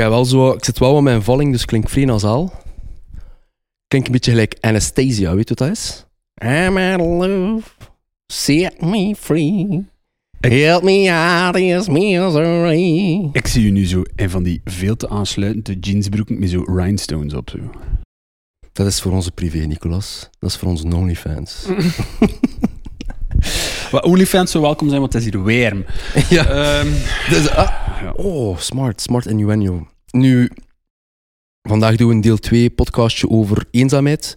heb wel zo, ik zit wel met mijn valling, dus klink vrij nasaal. Klinkt een beetje gelijk Anastasia, weet je wat dat is? I'm out of love, set me free. Help me out of this misery. Ik zie je nu zo in van die veel te aansluitende jeansbroeken met zo rhinestones op. Zo. Dat is voor onze privé, Nicolas. Dat is voor onze OnlyFans. Maar OnlyFans zou welkom zijn, want het is hier warm. ja. Ehm, Dus, ah. Oh, smart, smart innuendo. Nu, vandaag doen we een deel 2 podcastje over eenzaamheid.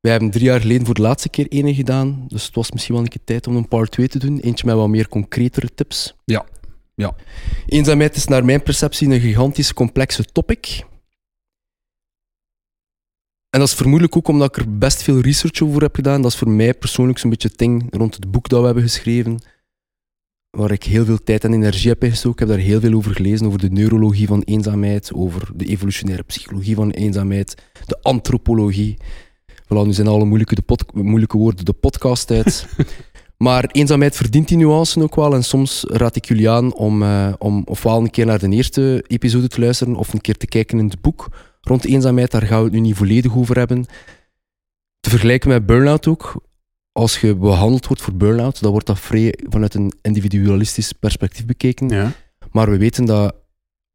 Wij hebben drie jaar geleden voor de laatste keer ene gedaan, dus het was misschien wel een keer tijd om een part 2 te doen. Eentje met wat meer concretere tips. Ja, ja. Eenzaamheid is naar mijn perceptie een gigantisch complexe topic. En dat is vermoedelijk ook omdat ik er best veel research over heb gedaan. Dat is voor mij persoonlijk zo'n beetje het ding rond het boek dat we hebben geschreven waar ik heel veel tijd en energie heb ingestoken. Ik heb daar heel veel over gelezen, over de neurologie van eenzaamheid, over de evolutionaire psychologie van eenzaamheid, de antropologie. Voilà, nu zijn alle moeilijke, de pod- moeilijke woorden de podcast uit. maar eenzaamheid verdient die nuance ook wel. En soms raad ik jullie aan om, eh, om ofwel een keer naar de eerste episode te luisteren, of een keer te kijken in het boek rond eenzaamheid. Daar gaan we het nu niet volledig over hebben. Te vergelijken met burn-out ook als je behandeld wordt voor burn-out, dan wordt dat vrij vanuit een individualistisch perspectief bekeken. ja. Maar we weten dat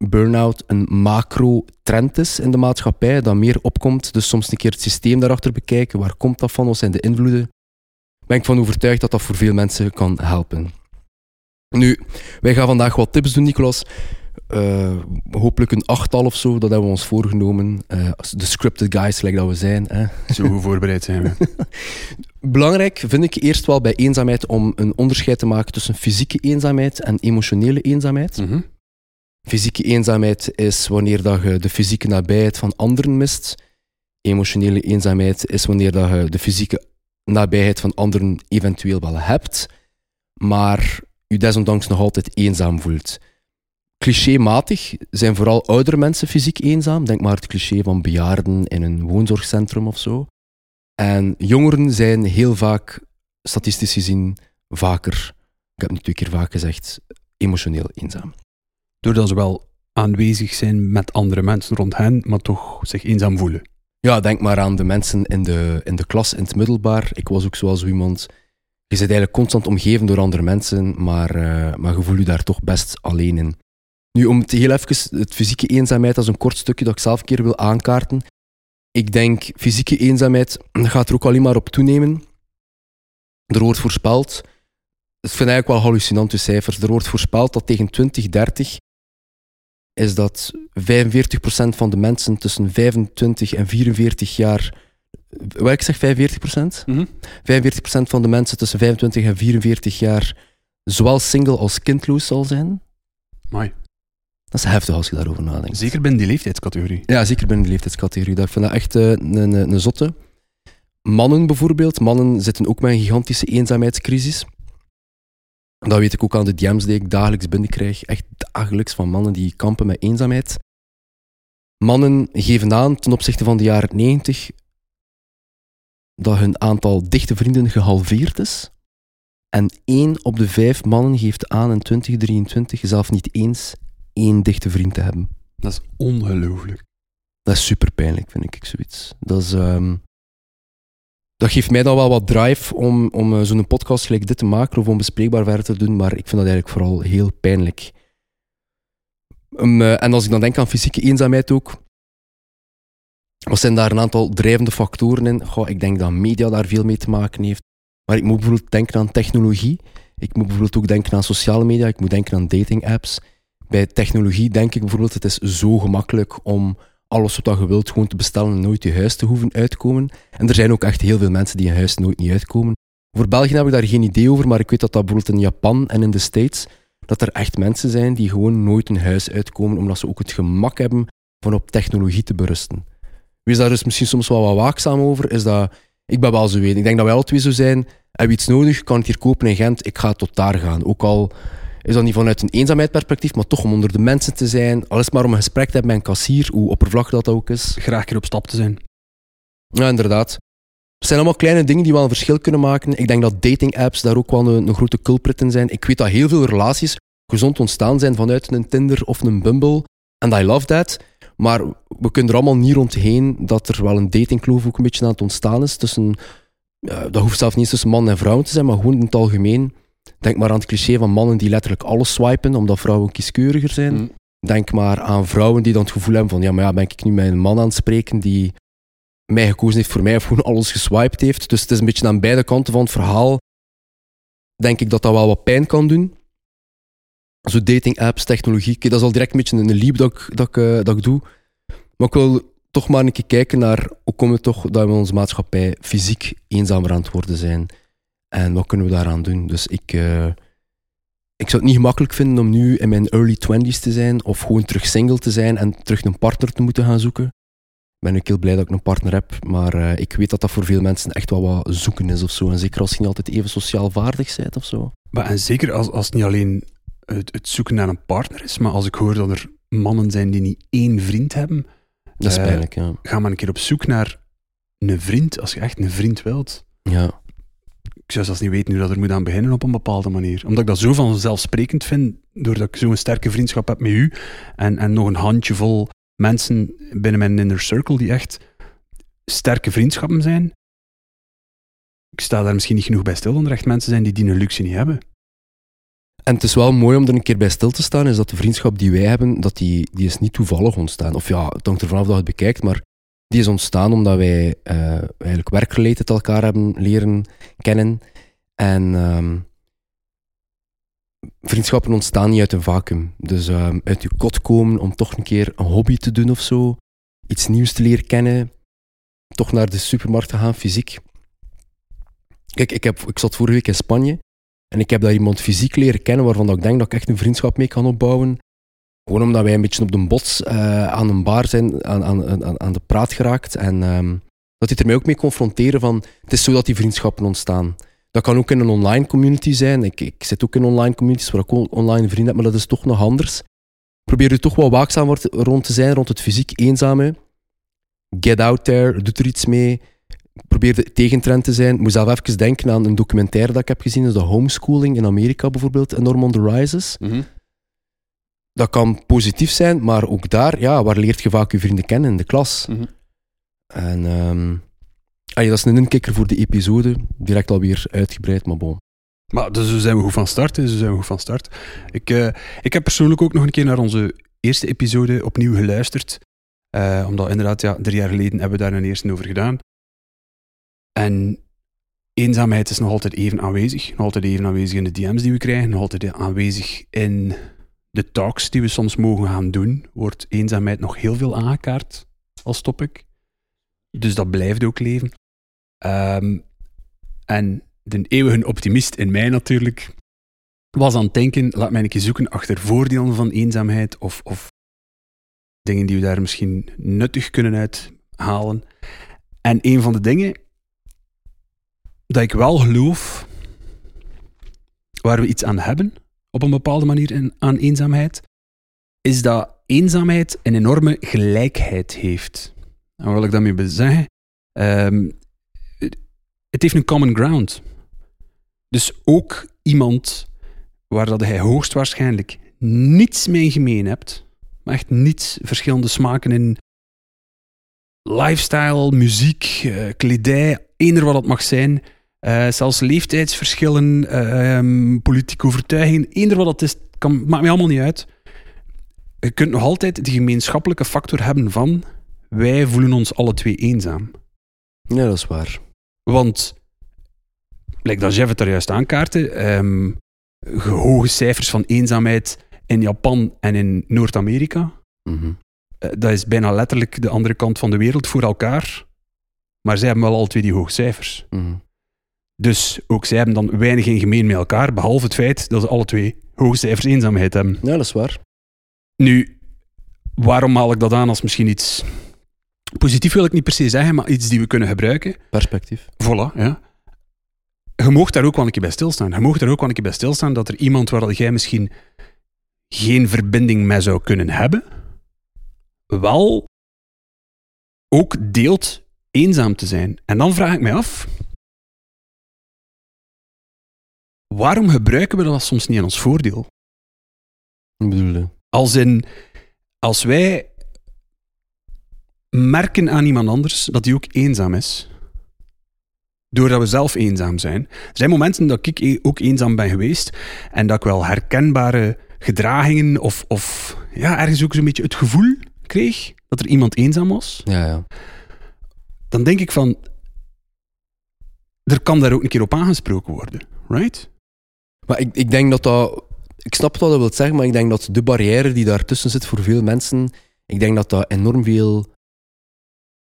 burn-out een macro-trend is in de maatschappij, dat meer opkomt. Dus soms een keer het systeem daarachter bekijken. Waar komt dat van? Wat zijn de invloeden? Ben ik van overtuigd dat dat voor veel mensen kan helpen. Nu, wij gaan vandaag wat tips doen, Nicolas. Eh, hopelijk een achttal of zo, dat hebben we ons voorgenomen. Eh, de scripted guys, like dat we zijn. Hè. Zo goed voorbereid zijn we. Belangrijk vind ik eerst wel bij eenzaamheid om een onderscheid te maken tussen fysieke eenzaamheid en emotionele eenzaamheid. Mhm. Fysieke eenzaamheid is wanneer dat je de fysieke nabijheid van anderen mist. Emotionele eenzaamheid is wanneer dat je de fysieke nabijheid van anderen eventueel wel hebt, maar je desondanks nog altijd eenzaam voelt. Clichématig zijn vooral oudere mensen fysiek eenzaam. Denk maar het cliché van bejaarden in een woonzorgcentrum of zo. En jongeren zijn heel vaak, statistisch gezien, vaker, ik heb het nu twee keer vaak gezegd, emotioneel eenzaam. Doordat ze wel aanwezig zijn met andere mensen rond hen, maar toch zich eenzaam voelen. Ja, denk maar aan de mensen in de, in de klas, in het middelbaar. Ik was ook zoals zo iemand. Je bent eigenlijk constant omgeven door andere mensen, maar, eh, maar je voelt je daar toch best alleen in. Nu, om het heel even, het fysieke eenzaamheid, dat is een kort stukje dat ik zelf een keer wil aankaarten. Ik denk, fysieke eenzaamheid gaat er ook alleen maar op toenemen. Er wordt voorspeld, ik vind eigenlijk wel hallucinante cijfers, er wordt voorspeld dat tegen 2030 is dat 45% van de mensen tussen 25 en 44 jaar. Wat ik zeg, 45%? 45% van de mensen tussen 25 en 44 jaar zowel single als kindloos zal zijn. Amai. Dat is heftig als je daarover nadenkt. Zeker binnen die leeftijdscategorie. Ja, zeker binnen de leeftijdscategorie. Dat- Ik vind dat echt eh, een, een, een zotte. Mannen bijvoorbeeld. Mannen zitten ook met een gigantische eenzaamheidscrisis. Dat weet ik ook aan de DM's die ik dagelijks binnenkrijg. Echt dagelijks van mannen die kampen met eenzaamheid. Mannen geven aan ten opzichte van de jaren 90 dat hun aantal dichte vrienden gehalveerd is. En één op de vijf mannen geeft aan in 2023 zelf niet eens één dichte vriend te hebben. Dat is ongelooflijk. Dat is super pijnlijk, vind ik zoiets. Dat, is, ehm, dat geeft mij dan wel wat drive om, om eh, zo'n podcast gelijk dit te maken of om bespreekbaar verder te doen, maar ik vind dat eigenlijk vooral heel pijnlijk. Ehm, eh, en als ik dan denk aan fysieke eenzaamheid ook, wat zijn daar een aantal drijvende factoren in? Goh, ik denk dat media daar veel mee te maken heeft. Maar ik moet bijvoorbeeld denken aan technologie. Ik moet bijvoorbeeld ook denken aan sociale media. Ik moet denken aan dating apps. Bij technologie denk ik bijvoorbeeld, het is zo gemakkelijk om alles wat je wilt gewoon te bestellen en nooit je huis te hoeven uitkomen. En er zijn ook echt heel veel mensen die een huis nooit niet uitkomen. Voor België heb ik daar geen idee over, maar ik weet dat dat bijvoorbeeld in Japan en in de States, dat er echt mensen zijn die gewoon nooit een huis uitkomen, omdat ze ook het gemak hebben van op technologie te berusten. Wees daar dus misschien soms wel wat waakzaam over, is dat... Ik ben wel zo een. Ik denk dat wij alle twee zo zijn. Heb je iets nodig, kan ik hier kopen in Gent, ik ga tot daar gaan. Ook al is dat niet vanuit een eenzaamheidsperspectief, maar toch om onder de mensen te zijn. Al is het maar om een gesprek te hebben met een kassier, hoe oppervlakkig dat ook is. Graag keer op stap te zijn. Ja, inderdaad. Het zijn allemaal kleine dingen die wel een verschil kunnen maken. Ik denk dat dating apps daar ook wel een, een grote culprit in zijn. Ik weet dat heel veel relaties gezond ontstaan zijn vanuit een Tinder of een Bumble. And I love that. Maar we kunnen er allemaal niet rondheen dat er wel een datingkloof ook een beetje aan het ontstaan is tussen... dat hoeft zelfs niet eens tussen man en vrouw te zijn, maar gewoon in het algemeen. Denk maar aan het cliché van mannen die letterlijk alles swipen, omdat vrouwen kieskeuriger zijn. Mm. Denk maar aan vrouwen die dan het gevoel hebben van, ja, maar ja, ben ik nu met een man aan het spreken die mij gekozen heeft voor mij of gewoon alles geswiped heeft. Dus het is een beetje aan beide kanten van het verhaal. Denk ik dat dat wel wat pijn kan doen. Zo dating apps, technologie. Dat is al direct een beetje een leap dat ik, dat, ik, eh, dat ik doe. Maar ik wil toch maar een keer kijken naar hoe komen we toch dat we in onze maatschappij fysiek eenzamer aan het worden zijn. En wat kunnen we daaraan doen? Dus ik, eh, ik zou het niet gemakkelijk vinden om nu in mijn early twenties te zijn of gewoon terug single te zijn en terug een partner te moeten gaan zoeken. Ik ben ook heel blij dat ik een partner heb, maar eh, ik weet dat dat voor veel mensen echt wel wat zoeken is of zo. En zeker als je niet altijd even sociaal vaardig bent of zo. Maar en zeker als, als het niet alleen het, het zoeken naar een partner is, maar als ik hoor dat er mannen zijn die niet één vriend hebben, Dat is Eh, pijnlijk, ja. ga maar een keer op zoek naar een vriend, als je echt een vriend wilt. ja. Ik zou zelfs niet weten hoe dat er moet aan beginnen op een bepaalde manier. Omdat ik dat zo vanzelfsprekend vind, doordat ik zo'n sterke vriendschap heb met u en, en nog een handjevol mensen binnen mijn inner circle die echt sterke vriendschappen zijn. Ik sta daar misschien niet genoeg bij stil, dat er echt mensen zijn die die luxe niet hebben. En het is wel mooi om er een keer bij stil te staan, is dat de vriendschap die wij hebben, dat die, die is niet toevallig ontstaan. Of ja, het hangt er vanaf dat het bekijkt, maar die is ontstaan omdat wij eh, eigenlijk elkaar hebben leren kennen. En ehm, vriendschappen ontstaan niet uit een vacuüm. Dus ehm, uit je kot komen om toch een keer een hobby te doen of zo, iets nieuws te leren kennen, toch naar de supermarkt te gaan, fysiek. Kijk, ik, heb, ik zat vorige week in Spanje en ik heb daar iemand fysiek leren kennen waarvan ik denk dat ik echt een vriendschap mee kan opbouwen. Gewoon omdat wij een beetje op de bots eh, aan een bar zijn, aan, aan, aan, de praat geraakt. En ehm, dat hij er mij ook mee confronteren van, het is zo dat die vriendschappen ontstaan. Dat kan ook in een online community zijn. Ik, ik zit ook in online communities waar ik on- online vrienden heb, maar dat is toch nog anders. Probeer er toch wel waakzaam rond te zijn, rond het fysiek eenzame. Get out there, doe er iets mee. Probeer de tegentrend te zijn. Ik moet zelf even denken aan een documentaire dat ik heb gezien, is de homeschooling in Amerika bijvoorbeeld, enorm on the rise is. Dat kan positief zijn, maar ook daar, ja, waar leert je vaak je vrienden kennen in de klas? Mhm. En ehm, ah ja, dat is een inkikker voor de episode, direct alweer uitgebreid, maar bon. Maar dus zo zijn we goed van start. Zo zijn we goed van start. Ik, eh, ik heb persoonlijk ook nog een keer naar onze eerste episode opnieuw geluisterd. Eh, omdat inderdaad, ja, drie jaar geleden hebben we daar een eerste over gedaan. En eenzaamheid is nog altijd even aanwezig. Nog altijd even aanwezig in de DM's die we krijgen. Nog altijd aanwezig in de talks die we soms mogen gaan doen. Wordt eenzaamheid nog heel veel aangekaart als topic. Dus dat blijft ook leven. Ehm, en de eeuwige optimist in mij natuurlijk was aan het denken, laat mij een keer zoeken achter voordelen van eenzaamheid of, of dingen die we daar misschien nuttig kunnen uithalen. En een van de dingen dat ik wel geloof, waar we iets aan hebben, op een bepaalde manier in, aan eenzaamheid, is dat eenzaamheid een enorme gelijkheid heeft. En wat wil ik daarmee zeggen? Ehm, het- heeft een common ground. Dus ook iemand waar dat hij hoogstwaarschijnlijk niets mee gemeen hebt, maar echt niets, verschillende smaken in lifestyle, muziek, eh, kledij, eender wat het mag zijn, eh, zelfs leeftijdsverschillen, eh, ehm, politieke overtuigingen, eender wat het is, kan, maakt mij allemaal niet uit. Je kunt nog altijd de gemeenschappelijke factor hebben van wij voelen ons alle twee eenzaam. Ja, dat is waar. Want, lijkt dat Jeff het daar juist aankaartte, ehm, hoge cijfers van eenzaamheid in Japan en in Noord-Amerika. Mhm. Eh, dat is bijna letterlijk de andere kant van de wereld voor elkaar. Maar zij hebben wel alle twee die hoge cijfers. Mhm. Dus ook zij hebben dan weinig in gemeen met elkaar, behalve het feit dat ze alle twee hoge cijfers eenzaamheid hebben. Ja, dat is waar. Nu, waarom haal ik dat aan als misschien iets... Positief wil ik niet per se zeggen, maar iets die we kunnen gebruiken. Perspectief. Voilà, ja. Je mocht daar ook wel een keer bij stilstaan. Je mocht daar ook wel een keer bij stilstaan dat er iemand waar jij misschien geen verbinding mee zou kunnen hebben, wel ook deelt eenzaam te zijn. En dan vraag ik mij af, waarom gebruiken we dat soms niet in ons voordeel? Ik bedoel, eh, Als in, als wij merken aan iemand anders dat hij ook eenzaam is, doordat we zelf eenzaam zijn. Er zijn momenten dat ik e- ook eenzaam ben geweest en dat ik wel herkenbare gedragingen of, of ja, ergens ook zo'n beetje het gevoel kreeg dat er iemand eenzaam was. Ja, ja. Dan denk ik van, er kan daar ook een keer op aangesproken worden, right? Maar ik, ik denk dat dat... Ik snap wat je wilt zeggen, maar ik denk dat de barrière die daartussen zit voor veel mensen, ik denk dat dat enorm veel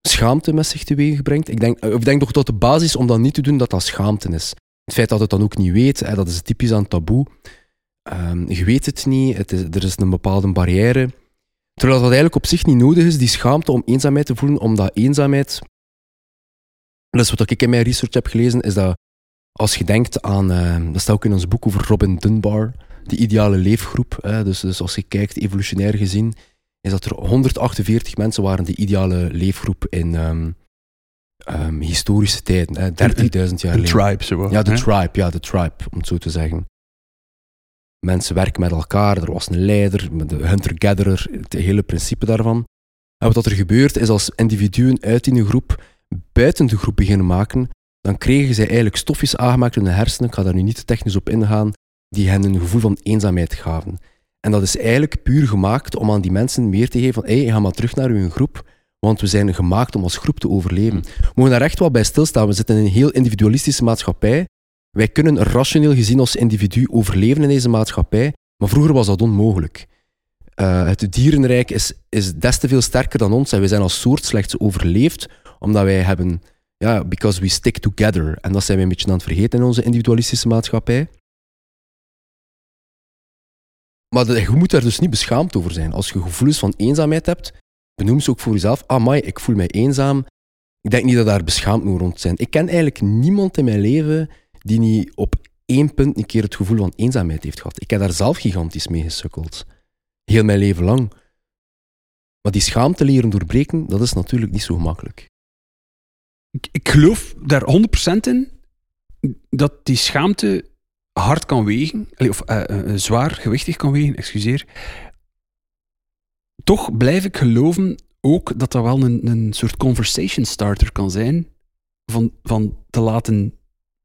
schaamte met zich teweeg brengt. Ik denk, of ik denk toch dat de basis om dat niet te doen, dat dat schaamte is. Het feit dat het dan ook niet weet, hè, dat is typisch aan taboe. Ehm, je weet het niet, is, er is een bepaalde barrière. Terwijl dat eigenlijk op zich niet nodig is, die schaamte om eenzaamheid te voelen, omdat eenzaamheid... Dat is wat ik in mijn research heb gelezen, is dat als je denkt aan... ehm, dat staat ook in ons boek over Robin Dunbar, die ideale leefgroep. Hè, dus, dus als je kijkt, evolutionair gezien, is dat er 148 mensen waren die ideale leefgroep in ehm, ehm, historische tijden, hè, 30.000 jaar geleden. tribe, zo. Ja, de hè? tribe, ja, de tribe, om het zo te zeggen. Mensen werken met elkaar, er was een leider, de hunter-gatherer, het hele principe daarvan. En wat er gebeurt, is als individuen uit die groep buiten de groep beginnen maken, dan kregen zij eigenlijk stofjes aangemaakt in de hersenen, ik ga daar nu niet te technisch op ingaan, die hen een gevoel van eenzaamheid gaven. En dat is eigenlijk puur gemaakt om aan die mensen meer te geven van hé, hey, ga maar terug naar uw groep, want we zijn gemaakt om als groep te overleven. We mogen daar echt wel bij stilstaan. We zitten in een heel individualistische maatschappij. Wij kunnen rationeel gezien als individu overleven in deze maatschappij, maar vroeger was dat onmogelijk. Eh, het dierenrijk is, is des te veel sterker dan ons en wij zijn als soort slechts overleefd omdat wij hebben, ja, because we stick together. En dat zijn wij een beetje aan het vergeten in onze individualistische maatschappij. Maar je moet daar dus niet beschaamd over zijn. Als je gevoelens van eenzaamheid hebt, benoem ze ook voor jezelf. Ah, mai, ik voel mij eenzaam. Ik denk niet dat daar beschaamd moet rond zijn. Ik ken eigenlijk niemand in mijn leven die niet op één punt een keer het gevoel van eenzaamheid heeft gehad. Ik heb daar zelf gigantisch mee gesukkeld. Heel mijn leven lang. Maar die schaamte leren doorbreken, dat is natuurlijk niet zo gemakkelijk. Ik, geloof daar 100% in dat die schaamte hard kan wegen, of eh, eh, zwaar gewichtig kan wegen, excuseer. Toch blijf ik geloven ook dat dat wel een, een soort conversation starter kan zijn, van, van te laten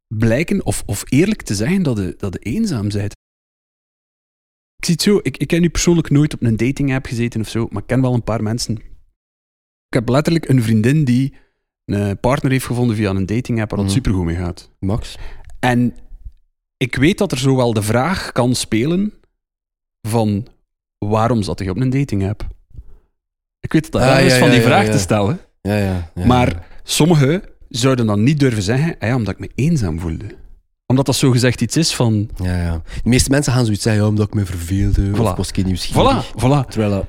blijken of, of eerlijk te zeggen dat je, dat je eenzaam bent. Ik zie het zo, ik, ik heb nu persoonlijk nooit op een dating app gezeten of zo, maar ik ken wel een paar mensen. Ik heb letterlijk een vriendin die een partner heeft gevonden via een dating app waar het Mhm. supergoed mee gaat. Max? En ik weet dat er zowel de vraag kan spelen van waarom zat hij op een dating app? Ik weet dat dat Ah, is ja, van die ja, vraag te stellen. Ja, ja. ja Maar sommigen zouden dan niet durven zeggen, ah ja, omdat ik me eenzaam voelde. Omdat dat zo gezegd iets is van, Ja, ja. De meeste mensen gaan zoiets zeggen, ja, omdat ik me verveelde, Voilà. of was ik nieuwsgierig. voilà, voilà. Terwijl dat...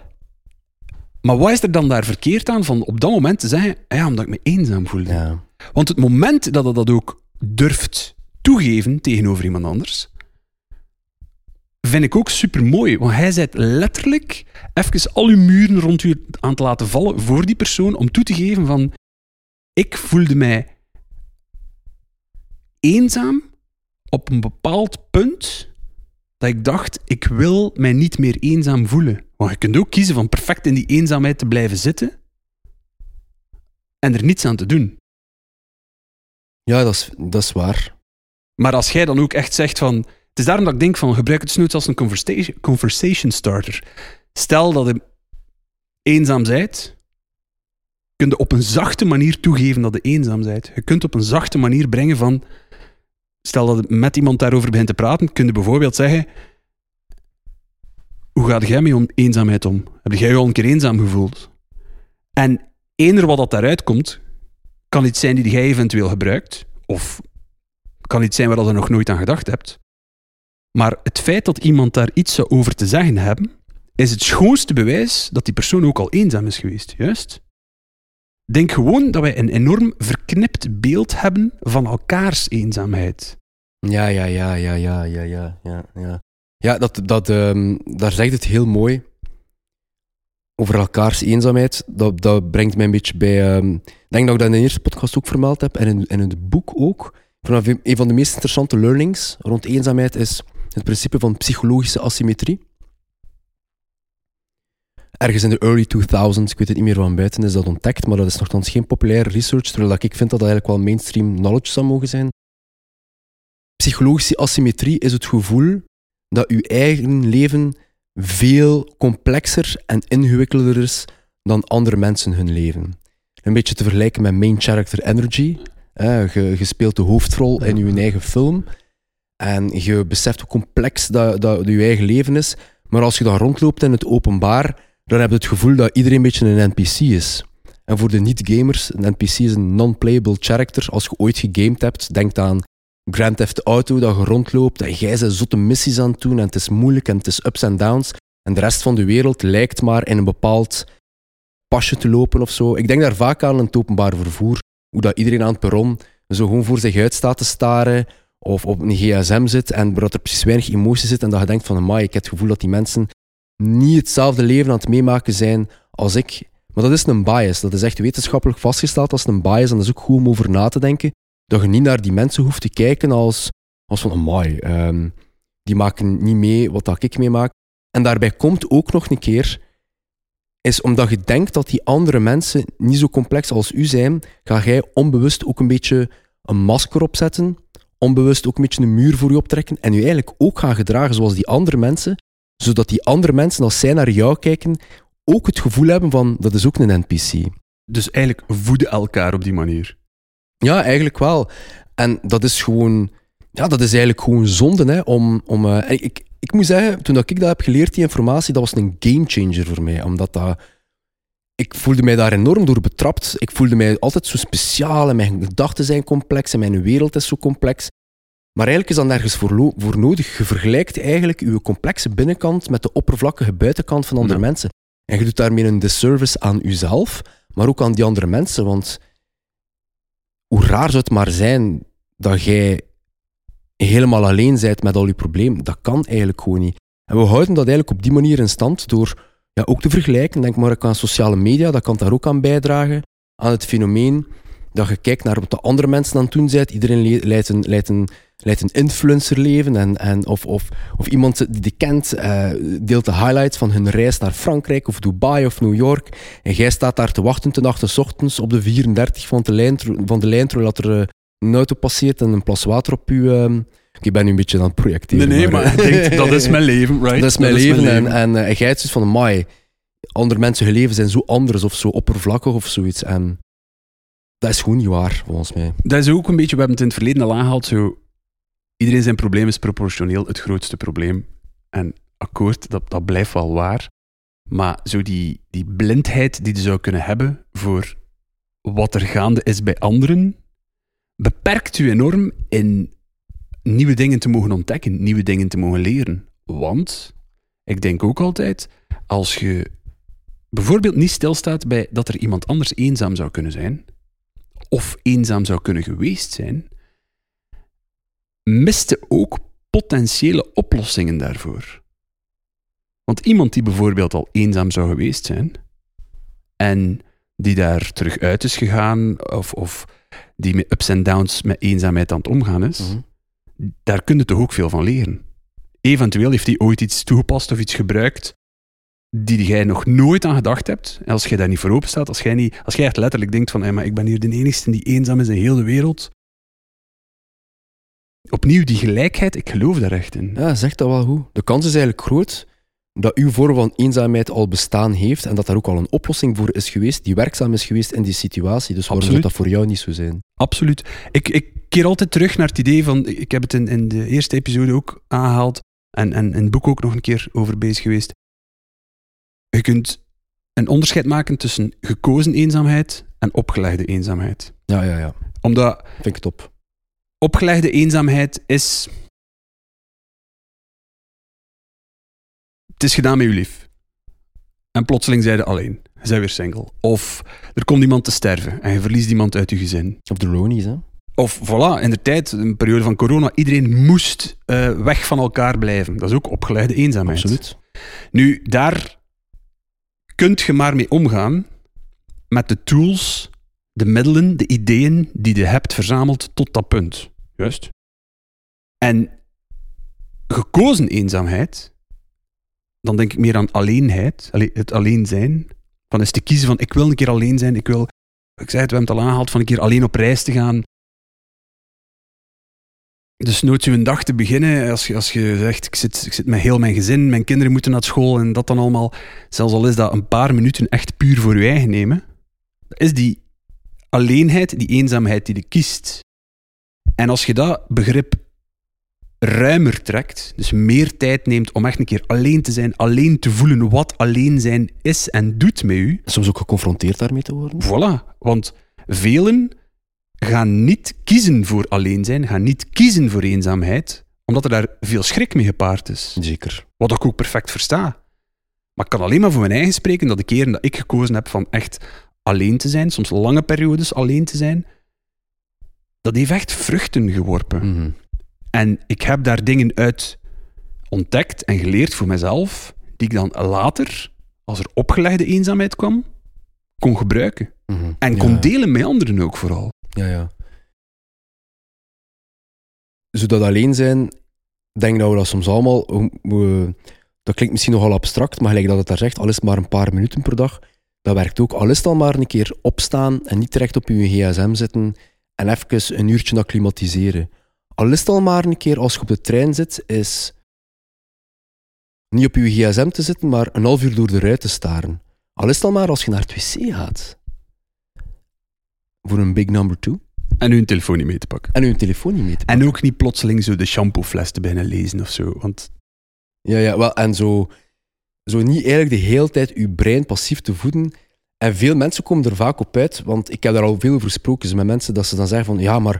Maar wat is er dan daar verkeerd aan van op dat moment te zeggen, ah ja, omdat ik me eenzaam voelde? Ja. Want het moment dat je dat ook durft toegeven tegenover iemand anders, vind ik ook super mooi. Want hij zet letterlijk even al uw muren rond u aan te laten vallen voor die persoon om toe te geven van ik voelde mij eenzaam op een bepaald punt dat ik dacht, ik wil mij niet meer eenzaam voelen. Want je kunt ook kiezen van perfect in die eenzaamheid te blijven zitten en er niets aan te doen. Ja, dat is, dat is waar. Maar als jij dan ook echt zegt van... Het is daarom dat ik denk van, gebruik het snoots als een conversation, conversation starter. Stel dat je eenzaam bent, kun je op een zachte manier toegeven dat je eenzaam bent. Je kunt op een zachte manier brengen van... Stel dat je met iemand daarover begint te praten, kun je bijvoorbeeld zeggen... Hoe gaat jij met om eenzaamheid om? Heb jij je al een keer eenzaam gevoeld? En eender wat dat daaruit komt, kan iets zijn die jij eventueel gebruikt, of kan iets zijn waar je nog nooit aan gedacht hebt. Maar het feit dat iemand daar iets over te zeggen hebben, is het schoonste bewijs dat die persoon ook al eenzaam is geweest, juist? Denk gewoon dat wij een enorm verknipt beeld hebben van elkaars eenzaamheid. Ja, ja, ja, ja, ja, ja, ja, ja. Ja, ja dat, dat, ehm, daar zegt het heel mooi. Over elkaars eenzaamheid. Dat, dat brengt mij een beetje bij... ehm, ik denk dat ik dat in de eerste podcast ook vermeld heb. En in, in het boek ook. Dat een van de meest interessante learnings rond eenzaamheid is het principe van psychologische asymmetrie. Ergens in de early 2000s, ik weet het niet meer van buiten, is dat ontdekt, maar dat is nogthans geen populaire research, terwijl dat ik vind dat dat eigenlijk wel mainstream knowledge zou mogen zijn. Psychologische asymmetrie is het gevoel dat uw eigen leven veel complexer en ingewikkelder is dan andere mensen hun leven. Een beetje te vergelijken met main character energy. Je, je speelt de hoofdrol in je eigen film en je beseft hoe complex dat, dat je eigen leven is. Maar als je dan rondloopt in het openbaar, dan heb je het gevoel dat iedereen een beetje een NPC is. En voor de niet-gamers, een NPC is een non-playable character. Als je ooit gegamed hebt, denk aan Grand Theft Auto, dat je rondloopt, dat jij ze zotte missies aan het doen en het is moeilijk en het is ups en downs. En de rest van de wereld lijkt maar in een bepaald pasje te lopen of zo. Ik denk daar vaak aan in het openbaar vervoer. Hoe dat iedereen aan het perron zo gewoon voor zich uit staat te staren of op een gsm zit en dat er precies weinig emotie zit en dat je denkt van, amai, ik heb het gevoel dat die mensen niet hetzelfde leven aan het meemaken zijn als ik. Maar dat is een bias. Dat is echt wetenschappelijk vastgesteld als een bias en dat is ook goed om over na te denken. Dat je niet naar die mensen hoeft te kijken als, als van, amai, um, die maken niet mee wat dat ik meemaak. En daarbij komt ook nog een keer, is omdat je denkt dat die andere mensen niet zo complex als u zijn, ga jij onbewust ook een beetje een masker opzetten, onbewust ook een beetje een muur voor je optrekken en je eigenlijk ook gaan gedragen zoals die andere mensen, zodat die andere mensen, als zij naar jou kijken, ook het gevoel hebben van, dat is ook een NPC. Dus eigenlijk voeden elkaar op die manier. Ja, eigenlijk wel. En dat is gewoon, ja, dat is eigenlijk gewoon zonde, hè, om, om uh, ik, ik moet zeggen, toen ik dat heb geleerd, die informatie, dat was een gamechanger voor mij. Omdat dat, ik voelde mij daar enorm door betrapt. Ik voelde mij altijd zo speciaal en mijn gedachten zijn complex en mijn wereld is zo complex. Maar eigenlijk is dat nergens voor, voor nodig. Je vergelijkt eigenlijk je complexe binnenkant met de oppervlakkige buitenkant van andere mensen. En je doet daarmee een disservice aan jezelf, maar ook aan die andere mensen. Want hoe raar zou het maar zijn dat jij helemaal alleen bent met al je problemen. Dat kan eigenlijk gewoon niet. En we houden dat eigenlijk op die manier in stand door ja, ook te vergelijken. Denk maar aan sociale media, dat kan daar ook aan bijdragen. Aan het fenomeen dat je kijkt naar wat de andere mensen aan het doen zijn. Iedereen leidt een, leidt een, leidt een influencerleven. En, en of, of, of iemand die je kent uh, deelt de highlights van hun reis naar Frankrijk of Dubai of New York. En jij staat daar te wachten ten achter ochtends op de 34 van de lijn, van de lijn terwijl er uh, een auto passeert en een plas water op je... Uh, ik ben nu een beetje aan het projecteren. Nee, nee, maar, maar denk, dat is mijn leven, right? Dat is mijn, dat leven, is mijn leven. En, en jij dus van, mai, andere mensen hun leven zijn zo anders of zo oppervlakkig of zoiets. En dat is gewoon niet waar, volgens mij. Dat is ook een beetje, we hebben het in het verleden al aangehaald, zo, iedereen zijn probleem is proportioneel het grootste probleem. En akkoord, dat, dat blijft wel waar. Maar zo die, die blindheid die je zou kunnen hebben voor wat er gaande is bij anderen, beperkt u enorm in nieuwe dingen te mogen ontdekken, nieuwe dingen te mogen leren. Want, ik denk ook altijd, als je bijvoorbeeld niet stilstaat bij dat er iemand anders eenzaam zou kunnen zijn, of eenzaam zou kunnen geweest zijn, miste ook potentiële oplossingen daarvoor. Want iemand die bijvoorbeeld al eenzaam zou geweest zijn en die daar terug uit is gegaan, of, of die met ups en downs met eenzaamheid aan het omgaan is, mhm. daar kun je toch ook veel van leren. Eventueel heeft hij ooit iets toegepast of iets gebruikt die jij nog nooit aan gedacht hebt. En als jij daar niet voor open staat, als jij, niet, als jij echt letterlijk denkt van hey, maar ik ben hier de enige die eenzaam is in heel de wereld. Opnieuw, die gelijkheid, ik geloof daar echt in. Ja, zegt dat wel goed. De kans is eigenlijk groot dat uw vorm van eenzaamheid al bestaan heeft en dat daar ook al een oplossing voor is geweest, die werkzaam is geweest in die situatie. Dus waarom zou dat voor jou niet zo zijn? Absoluut. Ik, ik keer altijd terug naar het idee van, ik heb het in, in de eerste episode ook aangehaald en, en in het boek ook nog een keer over bezig geweest. Je kunt een onderscheid maken tussen gekozen eenzaamheid en opgelegde eenzaamheid. Ja, ja, ja. Omdat... Vind ik top. Opgelegde eenzaamheid is... Het is gedaan met je lief. En plotseling zijn je alleen. Bent weer single. Of er komt iemand te sterven en je verliest iemand uit je gezin. Of de Ronies, hè? Of voilà, in de tijd, een periode van corona, iedereen moest uh, weg van elkaar blijven. Dat is ook opgeleide eenzaamheid. Absoluut. Nu, daar kunt je maar mee omgaan met de tools, de middelen, de ideeën die je hebt verzameld tot dat punt. Juist. En gekozen eenzaamheid dan denk ik meer aan alleenheid, allee, het alleen zijn. Van eens te kiezen van, ik wil een keer alleen zijn, ik wil, ik zei het, we hebben het al aangehaald, van een keer alleen op reis te gaan. Dus nooit een dag te beginnen, als je, als je zegt, ik zit, ik zit met heel mijn gezin, mijn kinderen moeten naar school en dat dan allemaal, zelfs al is dat een paar minuten echt puur voor je eigen nemen, is die alleenheid, die eenzaamheid die je kiest. En als je dat begrip ruimer trekt, dus meer tijd neemt om echt een keer alleen te zijn, alleen te voelen wat alleen zijn is en doet met u. Soms ook geconfronteerd daarmee te worden. Voilà, want velen gaan niet kiezen voor alleen zijn, gaan niet kiezen voor eenzaamheid, omdat er daar veel schrik mee gepaard is. Zeker. Wat ik ook perfect versta. Maar ik kan alleen maar voor mijn eigen spreken dat de keren dat ik gekozen heb van echt alleen te zijn, soms lange periodes alleen te zijn, dat heeft echt vruchten geworpen. Mhm. En ik heb daar dingen uit ontdekt en geleerd voor mezelf, die ik dan later, als er opgelegde eenzaamheid kwam, kon gebruiken. Mhm. En kon Ja. delen met anderen ook vooral. Ja, ja. Zo dat alleen zijn, denk dat we dat soms allemaal... dat klinkt misschien nogal abstract, maar gelijk dat het daar zegt, al is maar een paar minuten per dag, dat werkt ook. Al dan maar een keer opstaan en niet direct op je gsm zitten en even een uurtje acclimatiseren. Al is het al maar een keer als je op de trein zit, is niet op je gsm te zitten, maar een half uur door de ruit te staren. Al is het al maar als je naar het wc gaat. Voor een big number two. En hun telefoon niet mee te pakken. En uw telefoon niet mee te En ook niet plotseling zo de shampoofles te beginnen lezen of zo. Want Ja, ja, wel, en zo, zo niet eigenlijk de hele tijd uw brein passief te voeden. En veel mensen komen er vaak op uit, want ik heb daar al veel over gesproken met mensen, dat ze dan zeggen van, ja, maar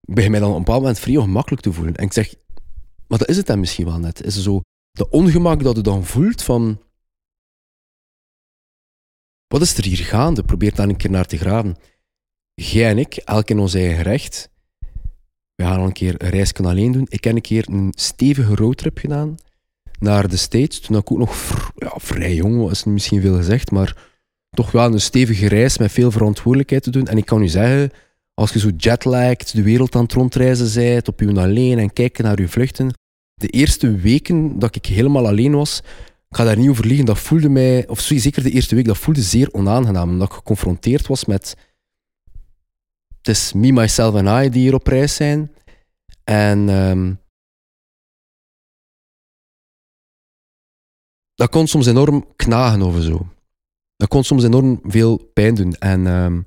ik begin mij dan op een bepaald moment vrij ongemakkelijk te voelen. En ik zeg, maar dat is het dan misschien wel net. Is zo de ongemak dat je dan voelt van, wat is er hier gaande? Probeer daar een keer naar te graven. Jij en ik, elk in ons eigen recht, we gaan al een keer een reisje alleen doen. Ik heb een keer een stevige roadtrip gedaan naar de States, toen ik ook nog ja, vrij jong was, is misschien veel gezegd, maar toch wel een stevige reis met veel verantwoordelijkheid te doen. En ik kan u zeggen, als je zo jetlagged de wereld aan het rondreizen bent, op je alleen en kijken naar je vluchten, de eerste weken dat ik helemaal alleen was, ik ga daar niet over liegen, dat voelde mij, of zeker de eerste week, dat voelde zeer onaangenaam, omdat ik geconfronteerd was met het is me, myself en I die hier op reis zijn. En ehm, dat kon soms enorm knagen of zo. Dat kon soms enorm veel pijn doen. En ehm,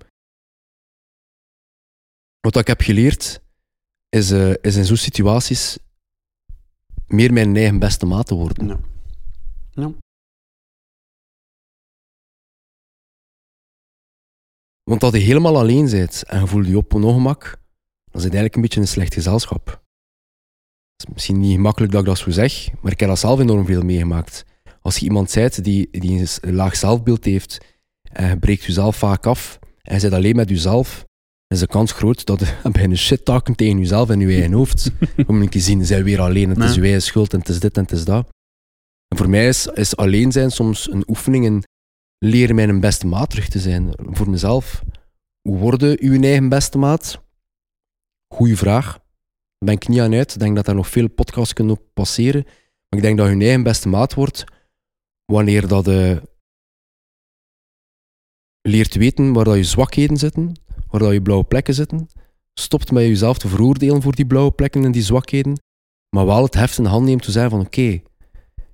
wat ik heb geleerd, is, eh, is in zo'n situaties meer mijn eigen beste maat te worden. Want dat je helemaal alleen bent en je voelt je op een ongemak, dan het eigenlijk een beetje een slecht gezelschap. Het is misschien niet gemakkelijk dat ik dat zo zeg, maar ik heb dat zelf enorm veel meegemaakt. Als je iemand bent die, die een een laag zelfbeeld heeft en je breekt jezelf vaak af en je zit alleen met jezelf, is de kans groot dat je bijna shit talken tegen jezelf en je eigen hoofd. Om een keer te zien, zijn weer alleen, het is je eigen schuld en het is dit en het is dat. En voor mij is, is alleen zijn soms een oefening in leren mijn beste maat terug te zijn. Voor mezelf. Hoe worden uw eigen beste maat? Goeie vraag. Daar ben ik niet aan uit. Ik denk dat daar nog veel podcasts kunnen op passeren. Maar ik denk dat je eigen beste maat wordt wanneer dat je leert weten waar dat je zwakheden zitten, waar dat je blauwe plekken zitten. Stopt met jezelf te veroordelen voor die blauwe plekken en die zwakheden, maar wel het heft in de hand neemt te zeggen van oké,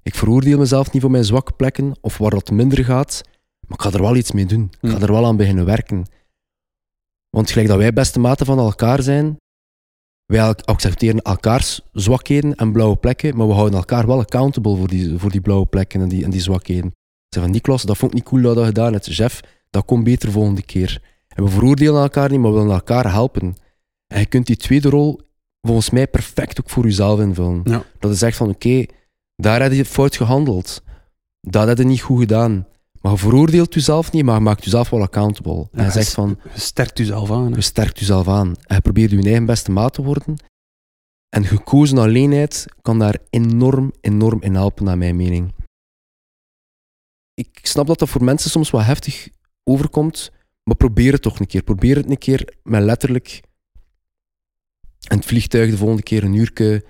ik veroordeel mezelf niet voor mijn zwakke plekken of waar dat minder gaat, maar ik ga er wel iets mee doen. Ik ga Hmm. er wel aan beginnen werken. Want gelijk dat wij beste maten van elkaar zijn, wij accepteren elkaars zwakheden en blauwe plekken, maar we houden elkaar wel accountable voor die, voor die blauwe plekken en die, en die zwakheden. Ze van Niklas, dat vond ik niet cool dat je dat gedaan hebt. Jeff, dat komt beter volgende keer. En we veroordelen elkaar niet, maar we willen elkaar helpen. En je kunt die tweede rol volgens mij perfect ook voor jezelf invullen. Ja. Dat is echt van, oké, daar heb je fout gehandeld. Dat heb je niet goed gedaan. Maar je veroordeelt jezelf niet, maar je maakt jezelf wel accountable. en zegt van, Je sterkt jezelf aan. hè. je sterkt jezelf aan. En je probeert je eigen beste maat te worden. En gekozen alleenheid kan daar enorm, enorm in helpen, naar mijn mening. Ik snap dat dat voor mensen soms wat heftig overkomt, maar probeer het toch een keer. Probeer het een keer met letterlijk in het vliegtuig de volgende keer een uurtje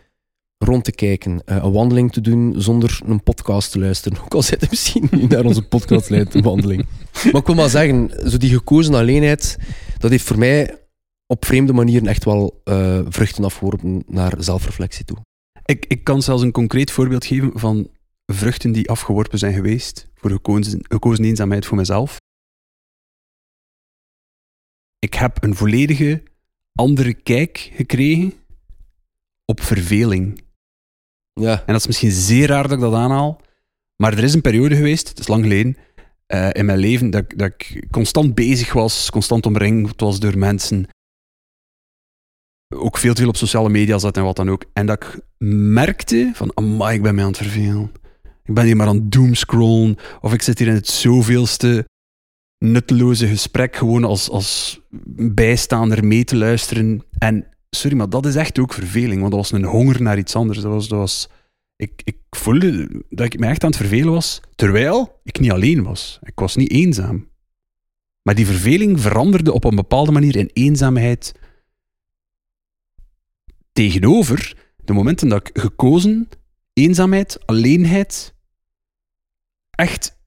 rond te kijken, eh, een wandeling te doen zonder een podcast te luisteren. Ook al zit misschien nu naar onze podcast wandeling. Maar ik wil maar zeggen, zo die gekozen alleenheid, dat heeft voor mij op vreemde manieren echt wel uh, vruchten afgeworpen naar zelfreflectie toe. Ik, ik kan zelfs een concreet voorbeeld geven van vruchten die afgeworpen zijn geweest voor gekozen, gekozen eenzaamheid voor mezelf. Ik heb een volledige andere kijk gekregen op verveling. Ja. En dat is misschien zeer raar dat ik dat aanhaal, maar er is een periode geweest, het is lang geleden, uh, in mijn leven, dat, dat ik constant bezig was, constant omringd was door mensen. Ook veel te veel op sociale media zat en wat dan ook. En dat ik merkte van, amai, ik ben mij aan het vervelen. Ik ben hier maar aan het doomscrollen. Of ik zit hier in het zoveelste nutteloze gesprek gewoon als, als bijstaander mee te luisteren. En sorry, maar dat is echt ook verveling, want dat was een honger naar iets anders. Dat was, dat was, ik, ik voelde dat ik me echt aan het vervelen was, terwijl ik niet alleen was. Ik was niet eenzaam. Maar die verveling veranderde op een bepaalde manier in eenzaamheid tegenover de momenten dat ik gekozen, eenzaamheid, alleenheid, echt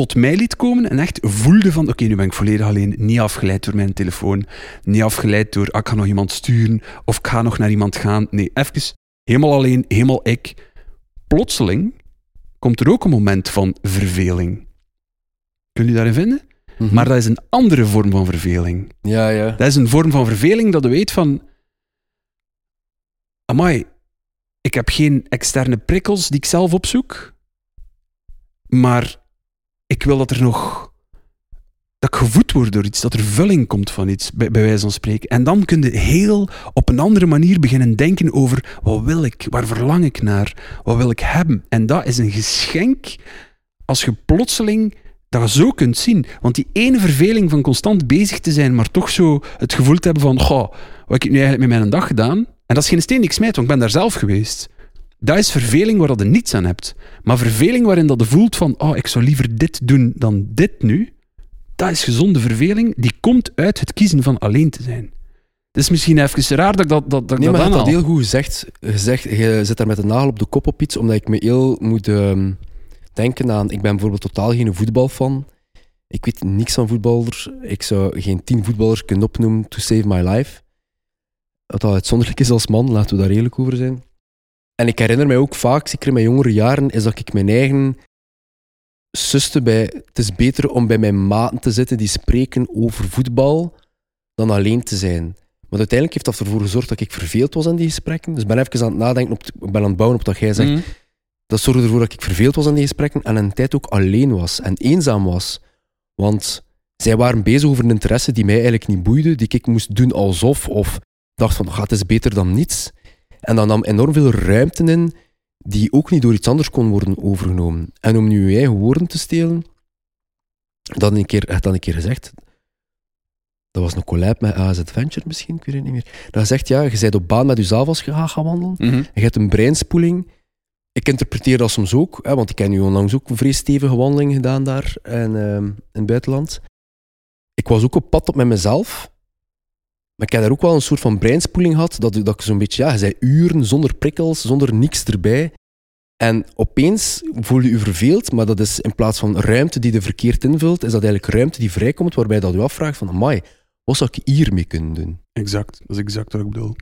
tot mij liet komen en echt voelde van oké, nu ben ik volledig alleen, niet afgeleid door mijn telefoon, niet afgeleid door ah, ik ga nog iemand sturen of ik ga nog naar iemand gaan. Nee, even helemaal alleen, helemaal ik. Plotseling komt er ook een moment van verveling. Kun je daarin vinden? Mhm. Maar dat is een andere vorm van verveling. Ja, ja. Dat is een vorm van verveling dat je weet van... Amai, ik heb geen externe prikkels die ik zelf opzoek. Maar ik wil dat er nog. dat gevoed word door iets, dat er vulling komt van iets, bij, wijze van spreken. En dan kun je heel op een andere manier beginnen denken over wat wil ik, waar verlang ik naar, wat wil ik hebben. En dat is een geschenk als je plotseling dat zo kunt zien. Want die ene verveling van constant bezig te zijn, maar toch zo het gevoel te hebben van, goh, wat heb ik nu eigenlijk met mijn dag gedaan? En dat is geen steen die ik smijt, want ik ben daar zelf geweest. Dat is verveling waar je niets aan hebt. Maar verveling waarin dat je voelt van, oh, ik zou liever dit doen dan dit nu, dat is gezonde verveling. Die komt uit het kiezen van alleen te zijn. Het is misschien even raar dat ik dat, dat, dat nee, dat maar je hebt dat heel goed gezegd. gezegd. Je zit daar met een nagel op de kop op iets, omdat ik me heel moet uh, denken aan... Ik ben bijvoorbeeld totaal geen voetbalfan. Ik weet niks van voetballers. Ik zou geen tien voetballers kunnen opnoemen to save my life. Wat al uitzonderlijk is als man, laten we daar eerlijk over zijn. En ik herinner mij ook vaak, zeker in mijn jongere jaren, is dat ik mijn eigen suste bij... Het is beter om bij mijn maten te zitten die spreken over voetbal dan alleen te zijn. Maar uiteindelijk heeft dat ervoor gezorgd dat ik verveeld was aan die gesprekken. Dus ik ben even aan het nadenken, op, ik ben aan het bouwen op wat jij zegt. Mhm. Dat zorgde ervoor dat ik verveeld was aan die gesprekken en een tijd ook alleen was en eenzaam was. Want zij waren bezig over een interesse die mij eigenlijk niet boeide, die ik moest doen alsof, of dacht van, gaat het is beter dan niets. En dat nam enorm veel ruimte in die ook niet door iets anders kon worden overgenomen. En om nu je eigen woorden te stelen, dat een keer, echt dan een keer gezegd, dat was een collab met AS Adventure misschien, ik weet het niet meer. Dat zegt, ja, je bent op baan met jezelf als je gaat gaan wandelen. Mhm. En je hebt een breinspoeling. Ik interpreteer dat soms ook, hè, want ik heb nu onlangs ook een vrij stevige wandeling gedaan daar in, uh, in het buitenland. Ik was ook op pad op met mezelf. Maar ik heb daar ook wel een soort van breinspoeling gehad, dat, dat ik zo'n beetje, ja, je zei uren zonder prikkels, zonder niks erbij. En opeens voel je je verveeld, maar dat is in plaats van ruimte die je verkeerd invult, is dat eigenlijk ruimte die vrijkomt, waarbij dat je afvraagt van, amai, wat zou ik hiermee kunnen doen? Exact, dat is exact wat ik bedoel.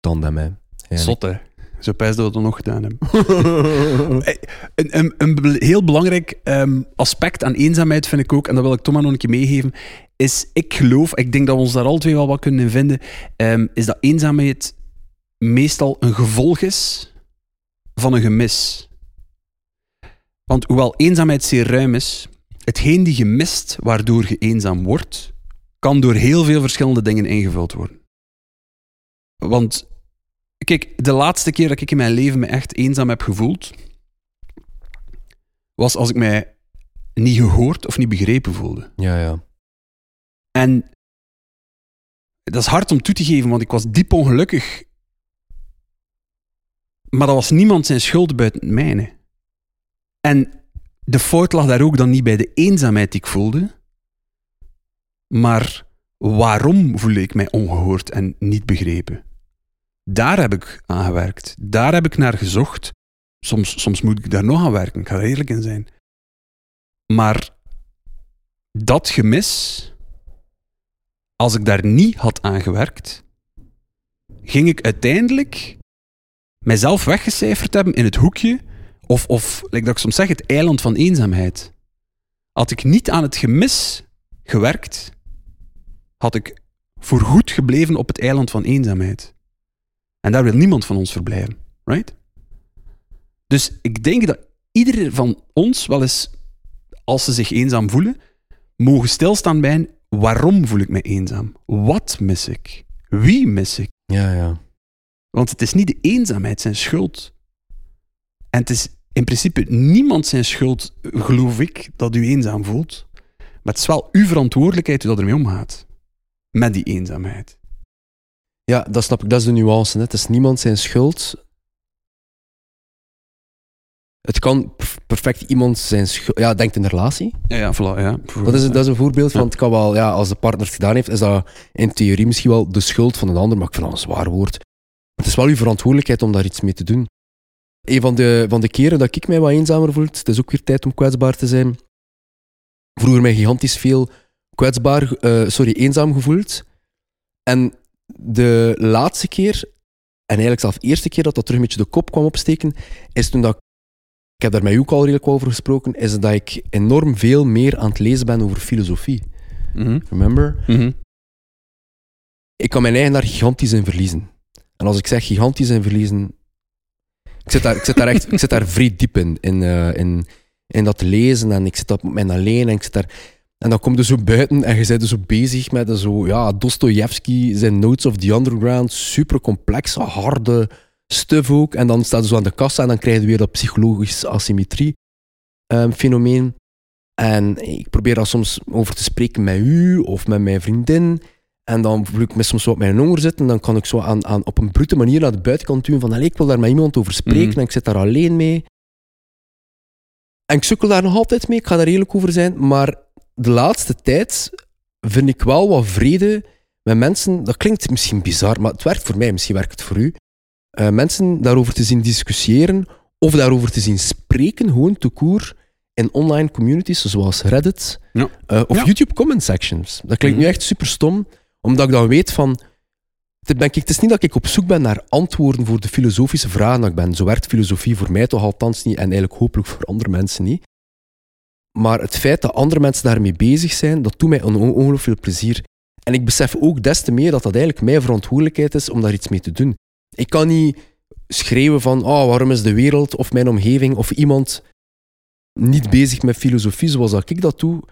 Dan mij. Zot, hè? Zo pijs dat we dat nog gedaan hebben. een, een, een, heel belangrijk ehm, aspect aan eenzaamheid vind ik ook, en dat wil ik Thomas nog een keer meegeven, is, ik geloof, ik denk dat we ons daar al twee wel wat kunnen vinden, um, is dat eenzaamheid meestal een gevolg is van een gemis. Want hoewel eenzaamheid zeer ruim is, hetgeen die gemist waardoor je eenzaam wordt, kan door heel veel verschillende dingen ingevuld worden. Want kijk, de laatste keer dat ik in mijn leven me echt eenzaam heb gevoeld, was als ik mij niet gehoord of niet begrepen voelde. Ja, ja. En dat is hard om toe te geven, want ik was diep ongelukkig. Maar dat was niemand zijn schuld buiten mijne. En de fout lag daar ook dan niet bij de eenzaamheid die ik voelde, maar waarom voelde ik mij ongehoord en niet begrepen? Daar heb ik aan gewerkt. Daar heb ik naar gezocht. Soms, soms moet ik daar nog aan werken, ik ga er eerlijk in zijn. Maar dat gemis, als ik daar niet had aan gewerkt, ging ik uiteindelijk mijzelf weggecijferd hebben in het hoekje, of, of like dat ik soms zeg, het eiland van eenzaamheid. Had ik niet aan het gemis gewerkt, had ik voorgoed gebleven op het eiland van eenzaamheid. En daar wil niemand van ons verblijven, right? Dus ik denk dat ieder van ons wel eens, als ze zich eenzaam voelen, mogen stilstaan bij waarom voel ik me eenzaam? Wat mis ik? Wie mis ik? Ja, ja. Want het is niet de eenzaamheid zijn schuld. En het is in principe niemand zijn schuld, geloof ik, dat u eenzaam voelt. Maar het is wel uw verantwoordelijkheid dat ermee omgaat. Met die eenzaamheid. Ja, dat snap ik. Dat is de nuance. Hè. Het is niemand zijn schuld. Het kan perf- perfect iemand zijn schuld... Ja, denk in een relatie. Ja, ja, voilà, ja. Dat is, dat is een voorbeeld van, het kan wel, ja, als de partner het gedaan heeft, is dat in theorie misschien wel de schuld van een ander, maar ik vind dat een zwaar woord. Maar het is wel uw verantwoordelijkheid om daar iets mee te doen. Een van de, van de keren dat ik mij wat eenzamer voel, het is ook weer tijd om kwetsbaar te zijn. Vroeger mij gigantisch veel kwetsbaar, eh, sorry, eenzaam gevoeld. En de laatste keer, en eigenlijk zelfs de eerste keer dat dat terug een beetje de kop kwam opsteken, is toen dat ik, heb daar met u ook al redelijk over gesproken, is dat ik enorm veel meer aan het lezen ben over filosofie. Mhm. Remember? Mhm. Ik kan mijn eigen daar gigantisch in verliezen. En als ik zeg gigantisch in verliezen, ik zit daar, ik zit daar echt ik zit daar vrij diep in, in, eh, in, in dat lezen en ik zit op mijn alleen en ik zit daar... En dan kom je zo buiten en je bent zo bezig met zo, ja, Dostoevsky, zijn Notes of the Underground, super complexe, harde stuff ook. En dan staat je zo aan de kassa en dan krijg je weer dat psychologische asymmetrie ehm, fenomeen. En ik probeer daar soms over te spreken met u of met mijn vriendin. En dan voel ik me soms zo op mijn honger zitten. En dan kan ik zo aan, aan, op een brute manier naar de buitenkant duwen van allee, ik wil daar met iemand over spreken Mhm. en ik zit daar alleen mee. En ik sukkel daar nog altijd mee, ik ga daar eerlijk over zijn. Maar de laatste tijd vind ik wel wat vrede met mensen. Dat klinkt misschien bizar, maar het werkt voor mij, misschien werkt het voor u. Eh, mensen daarover te zien discussiëren of daarover te zien spreken, gewoon te koer in online communities zoals Reddit Ja. eh, of Ja. YouTube comment sections. Dat klinkt nu Mhm. echt super stom, omdat ik dan weet van. Het, ben ik, het is niet dat ik op zoek ben naar antwoorden voor de filosofische vragen dat ik ben. Zo werkt filosofie voor mij toch althans niet en eigenlijk hopelijk voor andere mensen niet. Maar het feit dat andere mensen daarmee bezig zijn, dat doet mij ongelooflijk veel plezier. En ik besef ook des te meer dat dat eigenlijk mijn verantwoordelijkheid is om daar iets mee te doen. Ik kan niet schreeuwen van oh, waarom is de wereld of mijn omgeving of iemand niet bezig met filosofie zoals dat ik dat doe.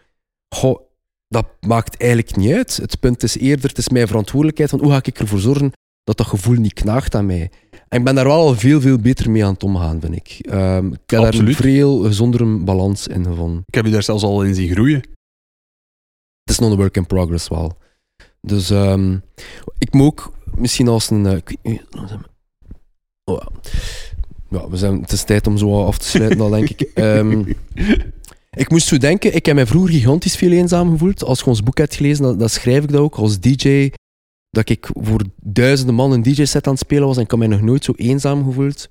Goh, dat maakt eigenlijk niet uit. Het punt is eerder, het is mijn verantwoordelijkheid van hoe ga ik ervoor zorgen dat dat gevoel niet knaagt aan mij. En ik ben daar wel al veel, veel beter mee aan het omgaan, vind ik. Ehm, ik heb daar een Absoluut. veel gezondere balans in gevonden. Ik heb je daar zelfs al in zien groeien. Het is nog een work in progress wel. Dus ehm, ik moet ook misschien als een... eh, ik weet niet, we? Oh, ja. we zijn, het is tijd om zo af te sluiten al, denk ik. Ehm, ik moest zo denken, ik heb mij vroeger gigantisch veel eenzaam gevoeld. Als je ons boek hebt gelezen, dan, dan schrijf ik dat ook als DJ. Dat ik voor duizenden man een DJ-set aan het spelen was en ik had mij nog nooit zo eenzaam gevoeld.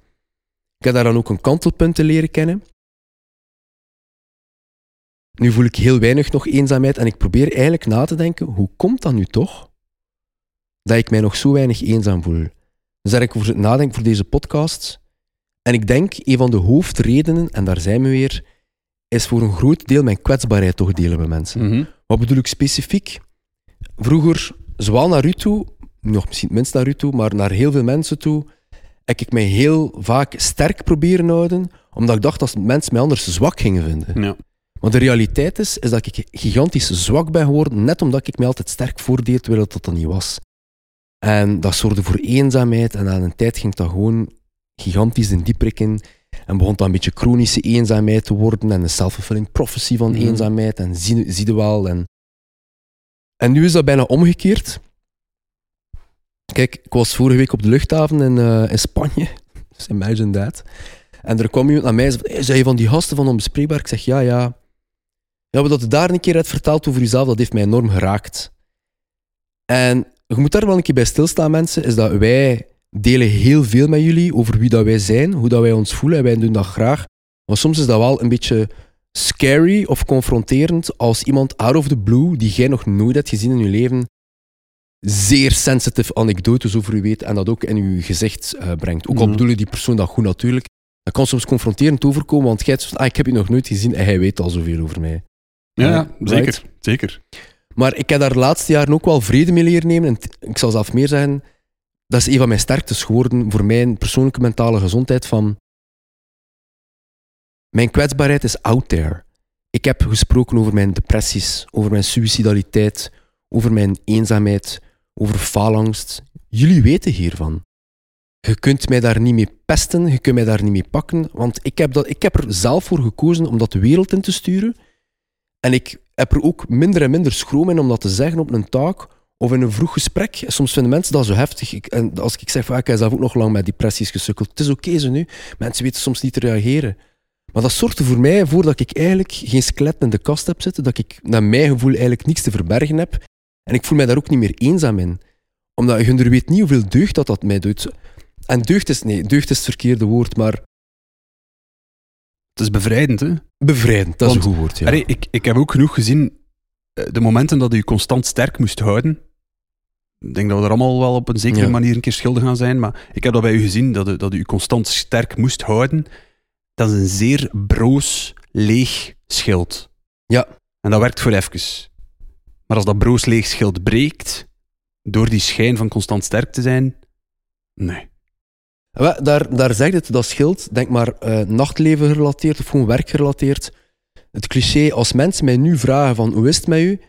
Ik heb daar dan ook een kantelpunt te leren kennen. Nu voel ik heel weinig nog eenzaamheid en ik probeer eigenlijk na te denken, hoe komt dat nu toch? Dat ik mij nog zo weinig eenzaam voel. Dus heb ik over nadenken voor deze podcast. En ik denk, een van de hoofdredenen, en daar zijn we weer, is voor een groot deel mijn kwetsbaarheid toch delen met mensen. Mhm. Wat bedoel ik specifiek? Vroeger, zowel naar u toe, nog misschien het minst naar u toe, maar naar heel veel mensen toe, heb ik mij heel vaak sterk proberen houden, omdat ik dacht dat mensen mij anders zwak gingen vinden. Ja. Maar de realiteit is, is dat ik gigantisch zwak ben geworden, net omdat ik mij altijd sterk voordeed, terwijl dat dat niet was. En dat zorgde voor eenzaamheid en aan een tijd ging dat gewoon gigantisch in dieprik in. En begon dat een beetje chronische eenzaamheid te worden en een self-fulfilling prophecy van Mhm. eenzaamheid en zie, zie je wel. En, en nu is dat bijna omgekeerd. Kijk, ik was vorige week op de luchthaven in, eh, in Spanje. Dus imagine that. En er kwam iemand naar mij en zei, "Hey, zei je van die gasten van Onbespreekbaar? Ik zeg, ja, ja. Ja, dat je daar een keer hebt verteld over jezelf, dat heeft mij enorm geraakt. En je moet daar wel een keer bij stilstaan, mensen, is dat wij delen heel veel met jullie over wie dat wij zijn, hoe dat wij ons voelen en wij doen dat graag. Maar soms is dat wel een beetje scary of confronterend als iemand out of the blue, die jij nog nooit hebt gezien in je leven, zeer sensitive anekdotes over u weet en dat ook in uw gezicht uh, brengt. Ook al Mhm. bedoelen die persoon dat goed natuurlijk. Dat kan soms confronterend overkomen, want jij zegt, ah, ik heb je nog nooit gezien en hij weet al zoveel over mij. Ja, right. zeker. Zeker. Maar ik heb daar de laatste jaren ook wel vrede mee leren nemen. En ik zal zelf meer zeggen, dat is een van mijn sterktes geworden voor mijn persoonlijke mentale gezondheid. Van mijn kwetsbaarheid is out there. Ik heb gesproken over mijn depressies, over mijn suicidaliteit, over mijn eenzaamheid, over faalangst. Jullie weten hiervan. Je kunt mij daar niet mee pesten, je kunt mij daar niet mee pakken, want ik heb, dat, ik heb er zelf voor gekozen om dat de wereld in te sturen. En ik heb er ook minder en minder schroom in om dat te zeggen op een taak of in een vroeg gesprek. Soms vinden mensen dat zo heftig. Ik, en als ik zeg, van, ah, ik heb zelf ook nog lang met depressies gesukkeld. Het is oké zo nu. Mensen weten soms niet te reageren. Maar dat zorgt er voor mij voor dat ik eigenlijk geen skelet in de kast heb zitten. Dat ik naar mijn gevoel eigenlijk niets te verbergen heb. En ik voel mij daar ook niet meer eenzaam in. Omdat je weet niet hoeveel deugd dat dat mij doet. En deugd is, nee, deugd is het verkeerde woord, maar is bevrijdend, hè? bevrijdend. Dat is een goed woord, ja. Ik, ik heb ook genoeg gezien, eh, de momenten dat je constant sterk moest houden. Ik denk dat we er allemaal wel op een zekere Ja. manier een keer schuldig aan zijn, maar ik heb dat bij u gezien, dat u, dat u constant sterk moest houden. Dat is een zeer broos, leeg schild. Ja. En dat werkt voor even. Maar als dat broos, leeg schild breekt, door die schijn van constant sterk te zijn, nee. Daar, daar zegt het, dat schild, denk maar eh, nachtleven gerelateerd of gewoon werk gerelateerd. Het cliché, als mensen mij nu vragen van hoe is het met u?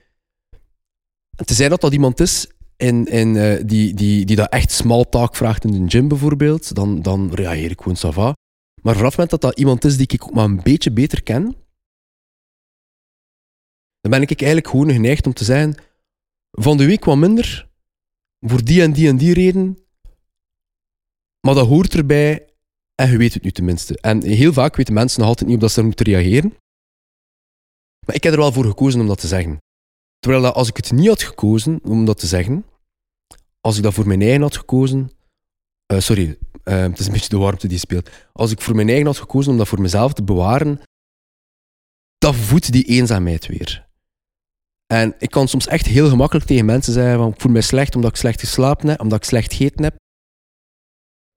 Te zijn dat dat iemand is in, in, eh, die, die, die dat echt small talk vraagt in de gym bijvoorbeeld, dan, dan reageer ik gewoon ça va. Maar vanaf het moment dat dat iemand is die ik ook maar een beetje beter ken, dan ben ik eigenlijk gewoon geneigd om te zeggen, van de week wat minder, voor die en die en die reden, maar dat hoort erbij en je weet het nu tenminste. En heel vaak weten mensen nog altijd niet op dat ze moeten reageren. Maar ik heb er wel voor gekozen om dat te zeggen. Terwijl dat als ik het niet had gekozen om dat te zeggen, als ik dat voor mijn eigen had gekozen, eh, sorry, eh, het is een beetje de warmte die speelt. Als ik voor mijn eigen had gekozen om dat voor mezelf te bewaren, dat voedt die eenzaamheid weer. En ik kan soms echt heel gemakkelijk tegen mensen zeggen van ik voel mij slecht omdat ik slecht geslapen heb, omdat ik slecht gegeten heb,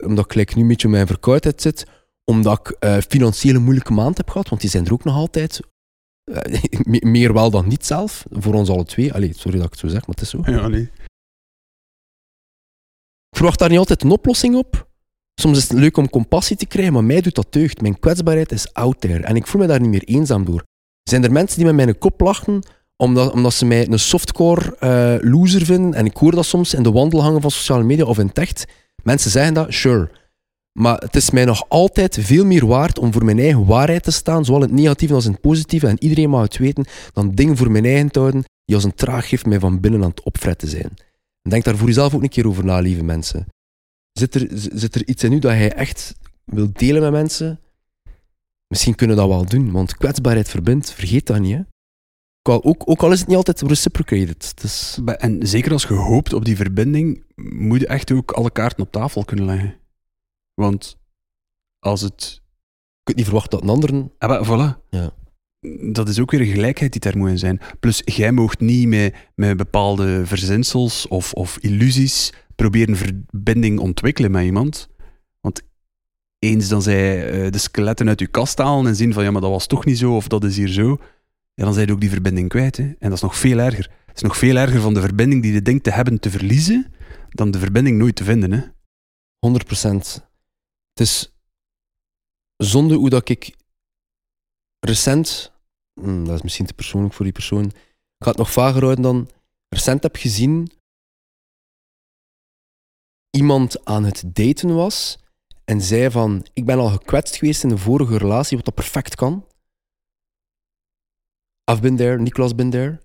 omdat ik nu een beetje op mijn verkoudheid zit, omdat ik eh financiële moeilijke maand heb gehad, want die zijn er ook nog altijd. Eh, me- meer wel dan niet zelf, voor ons alle twee. Allee, sorry dat ik het zo zeg, maar het is zo. Ja, nee. Ik verwacht daar niet altijd een oplossing op. Soms is het leuk om compassie te krijgen, maar mij doet dat deugd. Mijn kwetsbaarheid is out there en ik voel me daar niet meer eenzaam door. Zijn er mensen die met mijn kop lachen omdat, omdat ze mij een softcore eh, loser vinden? En ik hoor dat soms in de wandelgangen van sociale media of in het echt. Mensen zeggen dat, sure. Maar het is mij nog altijd veel meer waard om voor mijn eigen waarheid te staan, zowel in het negatieve als in het positieve, en iedereen mag het weten, dan dingen voor mijn eigen te houden die als een traaggift mij van binnen aan het opfretten zijn. En denk daar voor jezelf ook een keer over na, lieve mensen. Zit er, zit er iets in u dat jij echt wilt delen met mensen? Misschien kunnen we dat wel doen, want kwetsbaarheid verbindt, vergeet dat niet. Hè? Ook, al, ook, al is het niet altijd reciprocated. Bij- En zeker als je hoopt op die verbinding, moet je echt ook alle kaarten op tafel kunnen leggen. Want als het... ik kunt niet verwachten dat een ander... Ah, maar voilà. Ja. Dat is ook weer een gelijkheid die daar moet in zijn. Plus, jij moogt niet met, met bepaalde verzinsels of, of illusies proberen verbinding ontwikkelen met iemand. Want eens dan zij eh, de skeletten uit je kast halen en zien van ja, maar dat was toch niet zo of dat is hier zo, ja, dan zijn je ook die verbinding kwijt. Hè? En dat is nog veel erger. Het is nog veel erger van de verbinding die je denkt te hebben te verliezen, dan de verbinding nooit te vinden. Hè? 100%. Het is zonde hoe dat ik recent, hmm, dat is misschien te persoonlijk voor die persoon, ik ga het nog vager houden dan, recent heb gezien iemand aan het daten was en zei van, ik ben al gekwetst geweest in de vorige relatie, wat dat perfect kan. I've been there, Niklas been there.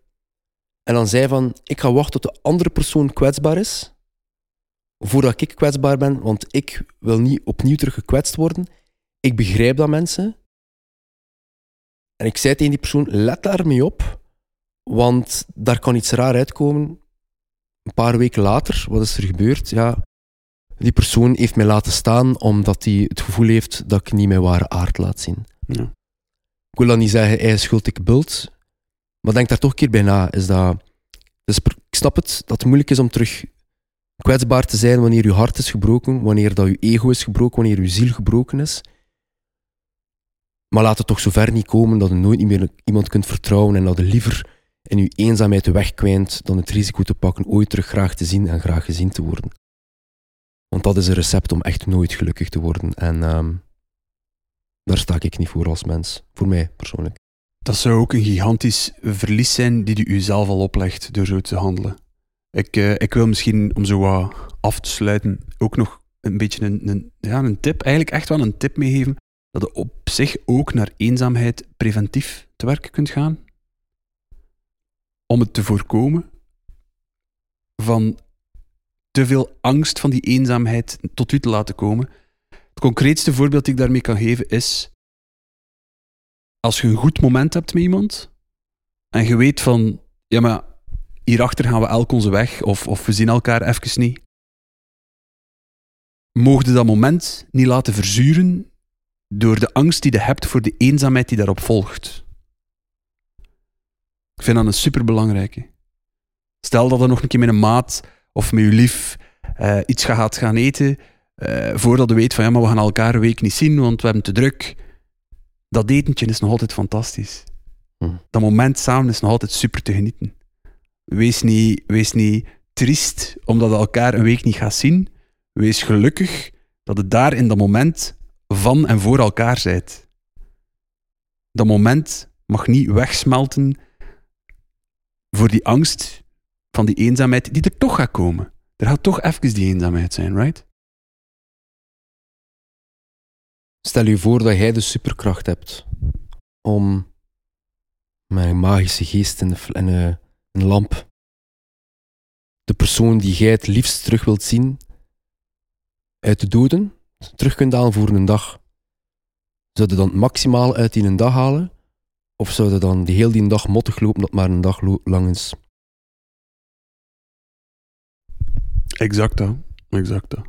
En dan zei van, ik ga wachten tot de andere persoon kwetsbaar is, voordat ik kwetsbaar ben, want ik wil niet opnieuw terug gekwetst worden. Ik begrijp dat mensen. En ik zei tegen die persoon, let daarmee op, want daar kan iets raar uitkomen. Een paar weken later, wat is er gebeurd? Ja, die persoon heeft mij laten staan omdat hij het gevoel heeft dat ik niet mijn ware aard laat zien. Ja. Ik wil dan niet zeggen, hij is schuld, ik bult. Maar denk daar toch een keer bij na. Is dat, dus ik snap het, dat het moeilijk is om terug kwetsbaar te zijn wanneer je hart is gebroken, wanneer dat je ego is gebroken, wanneer je ziel gebroken is. Maar laat het toch zover niet komen dat je nooit meer iemand kunt vertrouwen en dat je liever in je eenzaamheid wegkwijnt dan het risico te pakken ooit terug graag te zien en graag gezien te worden. Want dat is een recept om echt nooit gelukkig te worden. En ehm, daar sta ik niet voor als mens. Voor mij persoonlijk. Dat zou ook een gigantisch verlies zijn die u zelf al oplegt door zo te handelen. Ik, eh, ik wil misschien, om zo wat af te sluiten, ook nog een beetje een, een, ja, een tip, eigenlijk echt wel een tip meegeven, dat je op zich ook naar eenzaamheid preventief te werk kunt gaan. Om het te voorkomen van te veel angst van die eenzaamheid tot u te laten komen. Concreetste voorbeeld dat ik daarmee kan geven is als je een goed moment hebt met iemand en je weet van, ja maar hierachter gaan we elk onze weg of, of we zien elkaar even niet, mogen je dat moment niet laten verzuren door de angst die je hebt voor de eenzaamheid die daarop volgt. Ik vind dat een superbelangrijke. Stel dat je nog een keer met een maat of met je lief eh, iets gaat gaan eten, eh, voordat je weet van ja, maar we gaan elkaar een week niet zien, want we hebben te druk dat etentje is nog altijd fantastisch. Hm. Dat moment samen is nog altijd super te genieten. Wees niet, wees niet triest omdat je elkaar een week niet gaat zien. Wees gelukkig dat je daar in dat moment van en voor elkaar bent. Dat moment mag niet wegsmelten voor die angst van die eenzaamheid die er toch gaat komen. Er gaat toch even die eenzaamheid zijn, right? Stel je voor dat jij de superkracht hebt om met een magische geest en en een, lamp de persoon die jij het liefst terug wilt zien uit de doden terug kunt halen voor een dag. Zou je dan het maximaal uit die een dag halen? Of zou je dan die heel die dag mottig lopen dat maar een dag lang is? Exact dat. Exact dat.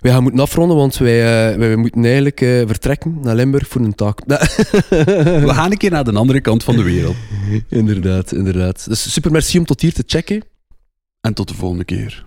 Wij gaan moeten afronden, want wij, eh, wij moeten eigenlijk eh, vertrekken naar Limburg voor een taak. We gaan een keer naar de andere kant van de wereld. inderdaad, inderdaad. Dus super merci om tot hier te checken. En tot de volgende keer.